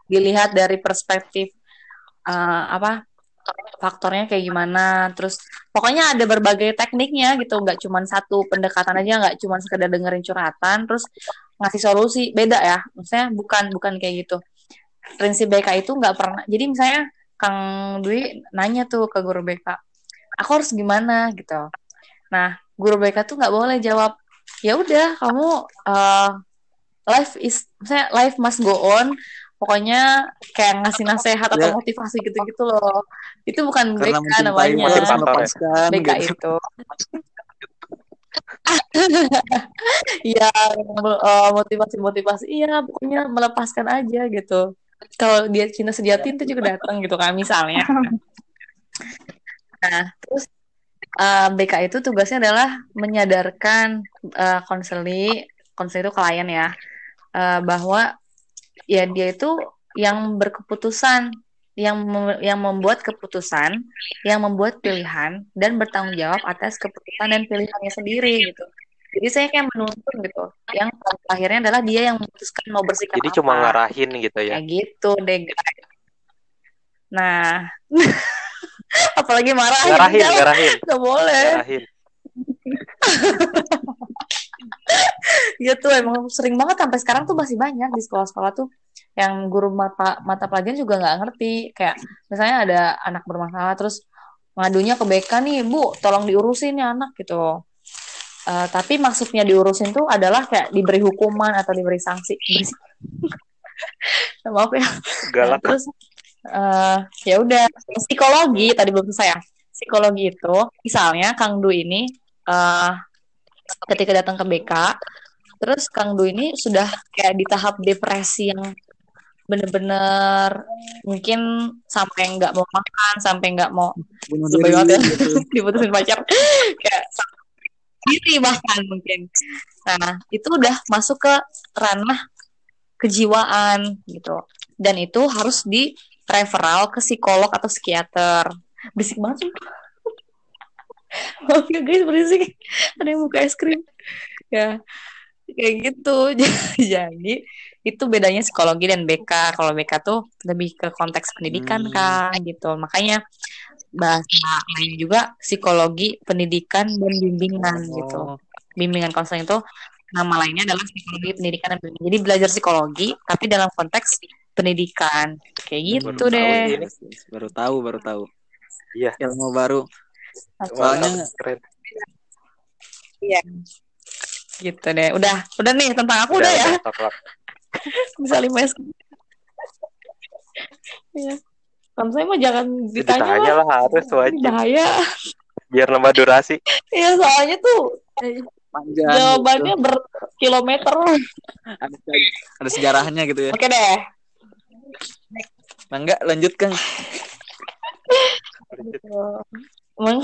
dilihat dari perspektif eh, apa faktornya kayak gimana. Terus pokoknya ada berbagai tekniknya gitu. Nggak cuma satu pendekatan aja nggak cuma sekedar dengerin curhatan terus ngasih solusi. Beda ya maksudnya bukan bukan kayak gitu. Prinsip BK itu nggak pernah. Jadi misalnya Kang Dwi nanya tuh ke guru BK aku harus gimana? Gitu. Nah guru BK tuh nggak boleh jawab ya udah kamu eh, life is misalnya life must go on pokoknya kayak ngasih nasihat atau Ya. motivasi gitu-gitu loh itu bukan Karena BK namanya ya. melepaskan BK gitu. itu Iya, eh, motivasi-motivasi. Iya, pokoknya melepaskan aja gitu. Kalau dia cinta sejati itu juga datang gitu kan misalnya. Nah, terus eh, BK itu tugasnya adalah menyadarkan eh, konseli, konseli itu klien ya, eh, bahwa ya dia itu yang berkeputusan, yang mem- yang membuat keputusan, yang membuat pilihan dan bertanggung jawab atas keputusan dan pilihannya sendiri gitu. Jadi saya kayak menuntun gitu. Yang akhirnya adalah dia yang memutuskan mau bersikap Jadi apa. cuma ngarahin gitu ya. Kayak gitu deh guys. Nah, apalagi marah Ngarahin, ngarahin, nggak boleh. ngarahin. Gitu emang sering banget sampai sekarang tuh masih banyak di sekolah-sekolah tuh yang guru mata mata pelajaran juga nggak ngerti. Kayak misalnya ada anak bermasalah terus ngadunya ke BK nih, Bu, tolong diurusin ya anak gitu. Eh, tapi maksudnya diurusin tuh adalah kayak diberi hukuman atau diberi sanksi. Maaf ya. Galak. terus eh ya udah psikologi tadi belum selesai ya. Psikologi itu misalnya Kang Du ini eh ketika datang ke BK terus Kang Du ini sudah kayak di tahap depresi yang bener-bener mungkin sampai nggak mau makan sampai nggak mau banget ya diputusin pacar. Kayak sampai diri bahkan mungkin. Nah itu udah masuk ke ranah kejiwaan gitu. Dan itu harus di referral ke psikolog atau psikiater. Berisik banget sih Maaf ya guys berisik ada yang buka es krim ya kayak gitu jadi itu bedanya psikologi dan BK kalau BK tuh lebih ke konteks pendidikan Hmm. kan gitu makanya bahasa lain juga psikologi pendidikan dan bimbingan gitu Oh, bimbingan konseling itu nama lainnya adalah psikologi pendidikan dan bimbingan jadi belajar psikologi tapi dalam konteks pendidikan. Kayak gitu baru deh. Tahu, baru tahu, baru tahu. Iya. Ilmu baru. Soalnya keren. Iya. Gitu deh. Udah, udah nih tentang aku udah, udah ya. Udah, Bisa lima S. Iya. Kan saya mah jangan ditanya, ditanya lah. harus wajib. Bahaya. Biar nambah durasi. Iya, soalnya tuh Panjang, jawabannya gitu. berkilometer. Ada, ada sejarahnya gitu ya. Oke deh. Nah, enggak lanjutkan. Emang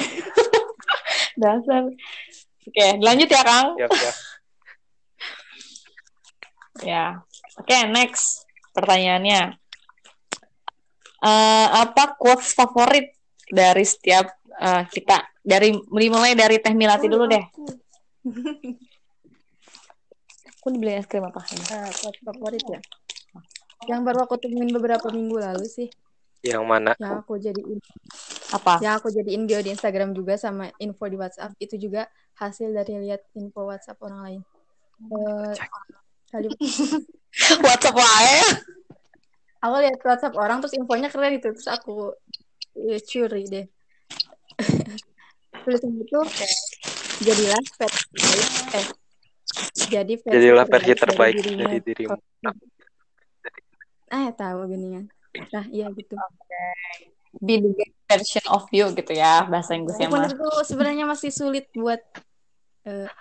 dasar. Oke, lanjut ya, Kang. Siap, siap. ya. Oke, next pertanyaannya. Uh, apa quotes favorit dari setiap uh, kita? Dari mulai dari Teh Milati dulu deh. aku dibeli es krim apa? Nah, quotes favorit ya. Yang baru aku temuin beberapa minggu lalu sih. Yang mana? Yang aku jadiin apa? Yang aku jadiin bio di Instagram juga sama info di WhatsApp itu juga hasil dari lihat info WhatsApp orang lain. Uh, kali WhatsApp lain. Aku lihat WhatsApp orang terus infonya keren itu terus aku ya, curi deh. Tulisan itu jadilah versi eh jadi versi jadilah versi terbaik, dari dirimu. Ah, ya tahu geningan. Nah, iya gitu. Okay. Be the best version of you gitu ya bahasa Inggrisnya mah. Menurutku sebenarnya masih sulit buat uh,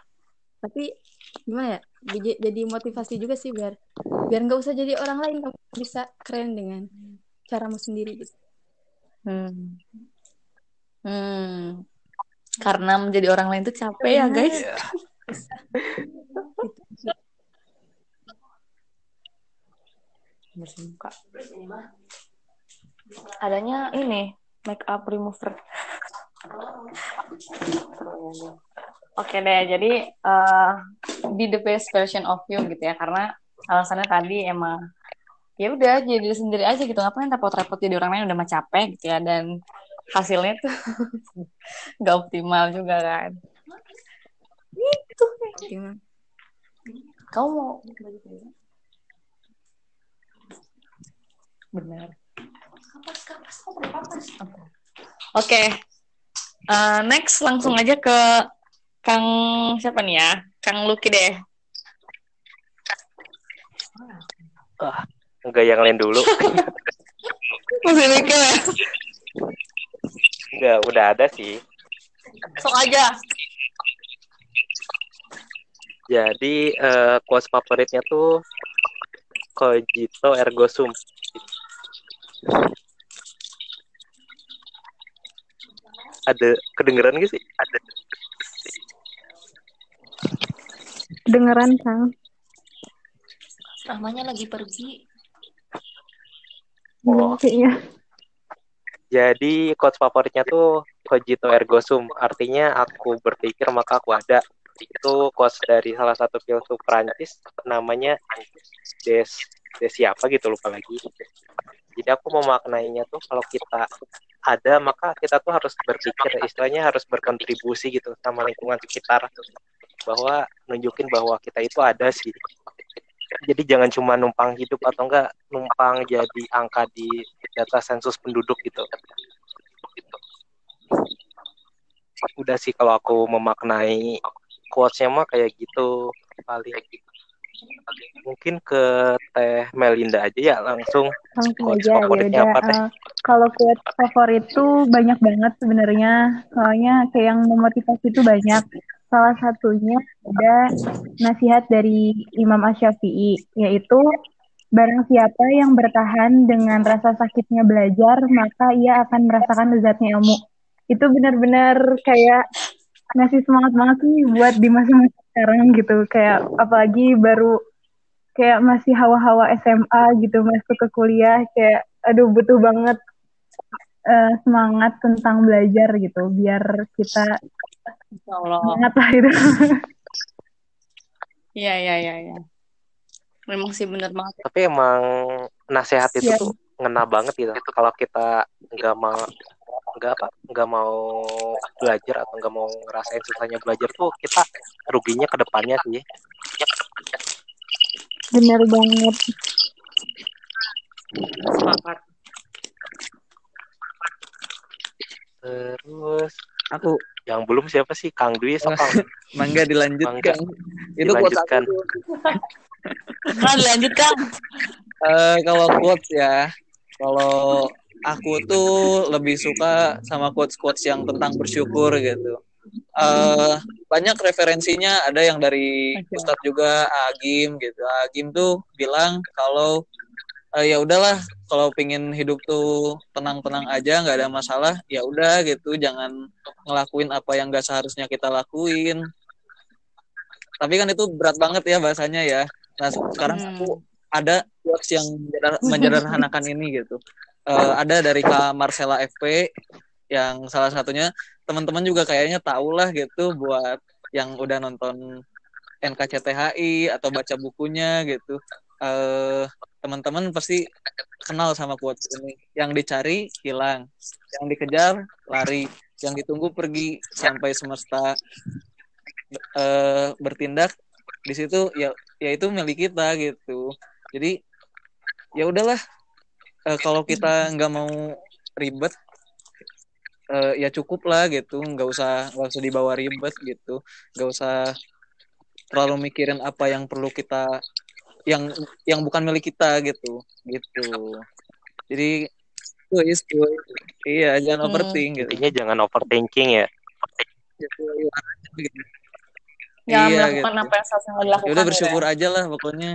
tapi gimana ya? Jadi motivasi juga sih biar biar nggak usah jadi orang lain kamu bisa keren dengan caramu sendiri gitu. Hmm. Hmm. Karena menjadi orang lain itu capek ya, guys. Yeah. bersih muka adanya ini make up remover Oke deh, jadi uh, be the best version of you gitu ya, karena alasannya tadi emang ya udah jadi sendiri aja gitu, ngapain repot-repot jadi orang lain udah mah capek gitu ya, dan hasilnya tuh nggak optimal juga kan. Itu? Kamu mau benar oke. Okay. uh, next langsung aja ke kang siapa nih ya? Kang Luki deh. Ah enggak yang lain dulu. Masih mikir ya? Enggak udah ada sih. Sok aja. Jadi uh, quotes favoritnya tuh cogito ergo sum ada kedengeran gak sih? Ada. Kedengeran, Kang. Rahmanya lagi pergi. Oh. Iya. Jadi quotes favoritnya tuh cogito ergo sum, artinya aku berpikir maka aku ada. Itu quotes dari salah satu filsuf Prancis namanya Des Des siapa gitu lupa lagi jadi aku memaknainya tuh kalau kita ada maka kita tuh harus berpikir istilahnya harus berkontribusi gitu sama lingkungan sekitar bahwa nunjukin bahwa kita itu ada sih jadi jangan cuma numpang hidup atau enggak numpang jadi angka di data sensus penduduk gitu udah sih kalau aku memaknai quotesnya mah kayak gitu paling mungkin ke Teh Melinda aja ya langsung. Langsung aja ya udah. Uh, kalau quote favorit tuh banyak banget sebenarnya. Soalnya kayak yang memotivasi itu banyak. Salah satunya ada nasihat dari Imam Ash-Syafi'i yaitu barang siapa yang bertahan dengan rasa sakitnya belajar maka ia akan merasakan lezatnya ilmu. Itu benar-benar kayak ngasih semangat banget sih buat di masa-masa sekarang gitu kayak apalagi baru kayak masih hawa-hawa SMA gitu masuk ke kuliah kayak aduh butuh banget uh, semangat tentang belajar gitu biar kita semangat lah itu Iya iya iya ya. Memang sih benar banget. Tapi emang nasihat itu ya. tuh ngena banget gitu. Kalau kita nggak mau nggak apa nggak mau belajar atau nggak mau ngerasain susahnya belajar tuh kita ruginya ke depannya sih bener banget sepakat terus Aku yang belum siapa sih Kang Dwi apa mangga dilanjutkan. Itu quotes aku. dilanjutkan nah dilanjutkan Eh, kalau quotes ya, kalau aku tuh lebih suka sama quotes-quotes yang tentang bersyukur gitu. Eh banyak referensinya, ada yang dari. Ustadz juga Agim gitu. Agim tuh bilang kalau eh, ya udahlah kalau pingin hidup tuh tenang-tenang aja nggak ada masalah ya udah gitu jangan ngelakuin apa yang gak seharusnya kita lakuin. Tapi kan itu berat banget ya bahasanya ya. Nah sekarang Hmm. aku ada quotes yang menjeder- menjederhanakan ini gitu. Eh, ada dari Kak Marcella FP yang salah satunya teman-teman juga kayaknya tahu lah gitu buat yang udah nonton NKCTHI atau baca bukunya gitu eh teman-teman pasti kenal sama quotes ini. Yang dicari hilang. Yang dikejar lari. Yang ditunggu pergi sampai semesta. Eh, bertindak di situ ya ya itu milik kita gitu. Jadi ya udahlah. Eh, kalau kita nggak mau ribet eh, ya cukup lah gitu. Nggak usah nggak usah dibawa ribet gitu. Nggak usah terlalu mikirin apa yang perlu kita yang yang bukan milik kita gitu gitu jadi kuy iya jangan Hmm. overthink gitu intinya jangan overthinking ya Gitu, iyalah, gitu. jangan Iya, melakukan gitu. apa yang seharusnya dilakukan ya udah gitu bersyukur aja lah pokoknya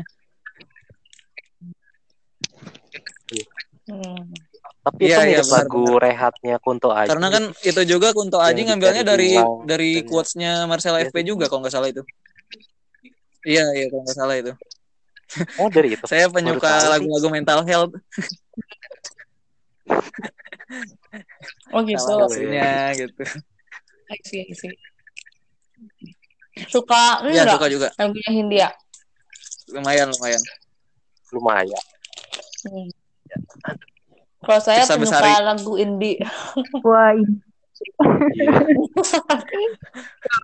Hmm. tapi Iya, itu iya, benar, lagu rehatnya Kunto Aji karena kan itu juga Kunto Yang Aji ngambilnya dari hilang, dari katanya. quotesnya Marcella Iya FP juga kalau nggak salah itu iya iya kalau nggak salah itu oh dari itu saya penyuka sih. lagu-lagu mental health oh gitu salah satunya gitu I see, I see. suka ya nggak suka juga lagunya Hindia lumayan lumayan lumayan Hmm. Kalau saya Kisah penyuka Besari. lagu indie. Wah, ini Iya.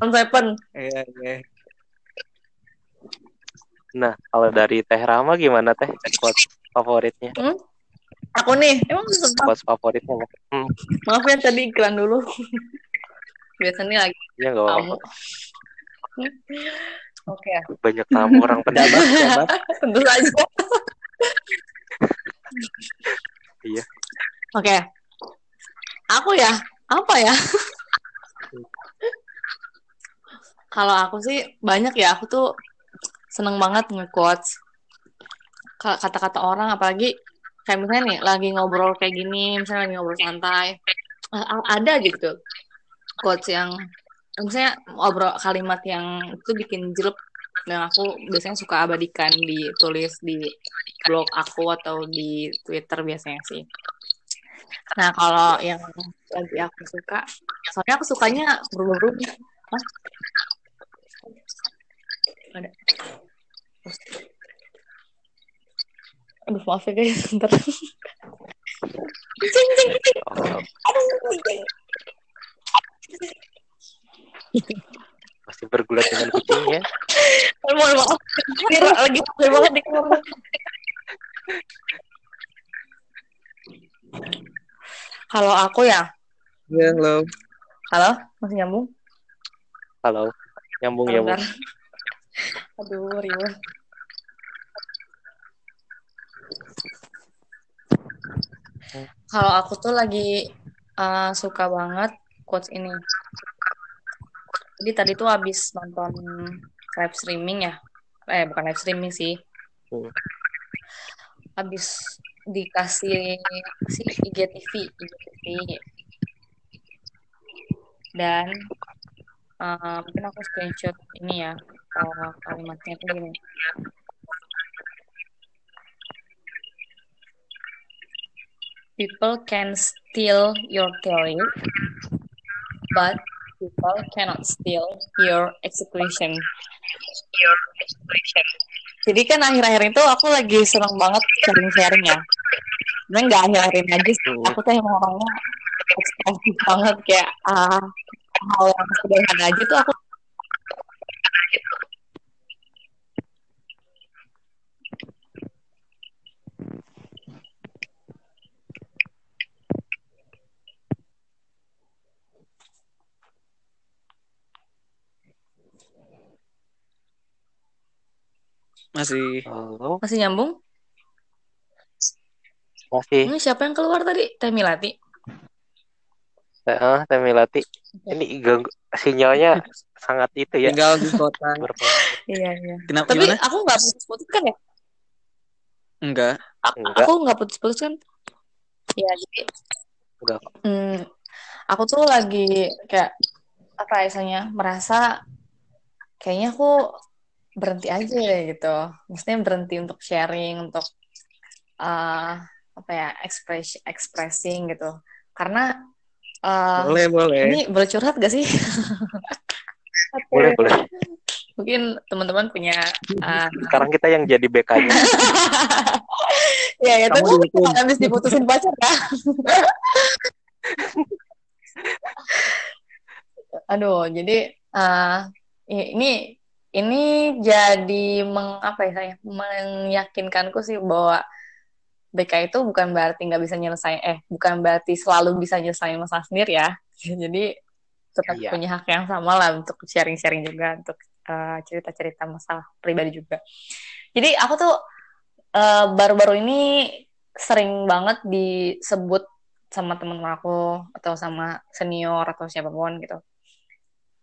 Seven. iya iya nah kalau dari Teh Rama gimana Teh? Quotes favoritnya? Aku nih, emang suka. quotes favoritnya hmm, Maaf ya tadi iklan dulu. Biasanya lagi. Ya nggak apa-apa. Oke, banyak tamu orang pejabat tentu saja. Iya. Oke. Aku ya, apa ya? Kalau aku sih banyak ya, aku tuh seneng banget nge-quotes Ka- kata-kata orang, apalagi kayak misalnya nih lagi ngobrol kayak gini, misalnya lagi ngobrol santai, a- ada gitu quotes yang misalnya ngobrol kalimat yang itu bikin jelek dan aku biasanya suka abadikan ditulis di blog aku atau di Twitter biasanya sih. Nah, kalau yang lagi aku suka, soalnya aku sukanya berubah-ubah. Ada. Aduh, maaf ya guys, bentar. Cing, cing, cing. Aduh, masih bergulat dengan kucingnya Mohon maaf. Ini lagi capek banget di kamar. Kalau aku ya, iya halo halo, masih nyambung? halo nyambung ya bu. Aduh, riweh. Kalau aku tuh lagi uh, suka banget quotes ini. Jadi tadi tuh habis nonton live streaming ya. Eh, bukan live streaming sih. Hmm. Habis dikasih si IGTV, IGTV. Dan uh, mungkin aku screenshot ini ya. Uh, kalimatnya tuh gini. People can steal your theory, but people cannot steal your execution. Jadi kan akhir-akhir itu aku lagi seneng banget sharing-sharing ya. Sebenarnya nggak akhir-akhir aja sih. Aku tuh emang orangnya ekspresif banget kayak ah, hal yang sederhana aja tuh aku Masih. Halo. Masih nyambung? Masih. Ini siapa yang keluar tadi? temilati Heeh, Teh Milati. Ini ganggu sinyalnya sangat itu ya. Tinggal di kota. Iya, iya. Kenapa Tapi gimana? aku nggak putus-putus kan ya? Enggak. A- Enggak. Aku nggak putus-putus kan? Ya, jadi Enggak. hmm, aku tuh lagi kayak apa ya istilahnya merasa kayaknya aku berhenti aja gitu. Maksudnya berhenti untuk sharing, untuk eh apa ya express expressing gitu. Karena eh, Boleh, boleh. ini boleh curhat gak sih? Boleh, boleh. Mungkin teman-teman punya eh, Sekarang kita yang jadi BK-nya. ya ya tapi habis diputusin pacar ya aduh jadi eh, ini ini jadi meng, apa ya saya meyakinkanku sih bahwa BK itu bukan berarti nggak bisa nyelesain eh bukan berarti selalu bisa nyelesain masalah sendiri ya. Jadi tetap Iya. punya hak yang sama lah untuk sharing-sharing juga untuk eh, cerita-cerita masalah pribadi juga. Jadi aku tuh eh, baru-baru ini sering banget disebut sama teman-teman aku atau sama senior atau siapa pun gitu.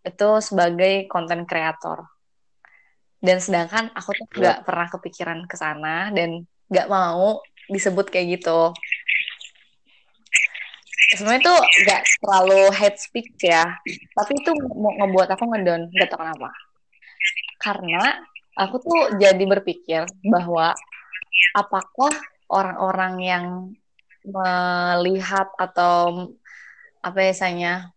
Itu sebagai konten kreator. Dan sedangkan aku tuh nggak pernah kepikiran ke sana dan nggak mau disebut kayak gitu. Sebenarnya tuh nggak terlalu hate speech ya tapi itu mau ngebuat aku ngedown nggak tahu kenapa. Karena aku tuh jadi berpikir bahwa apakah orang-orang yang melihat atau apa ya, biasanya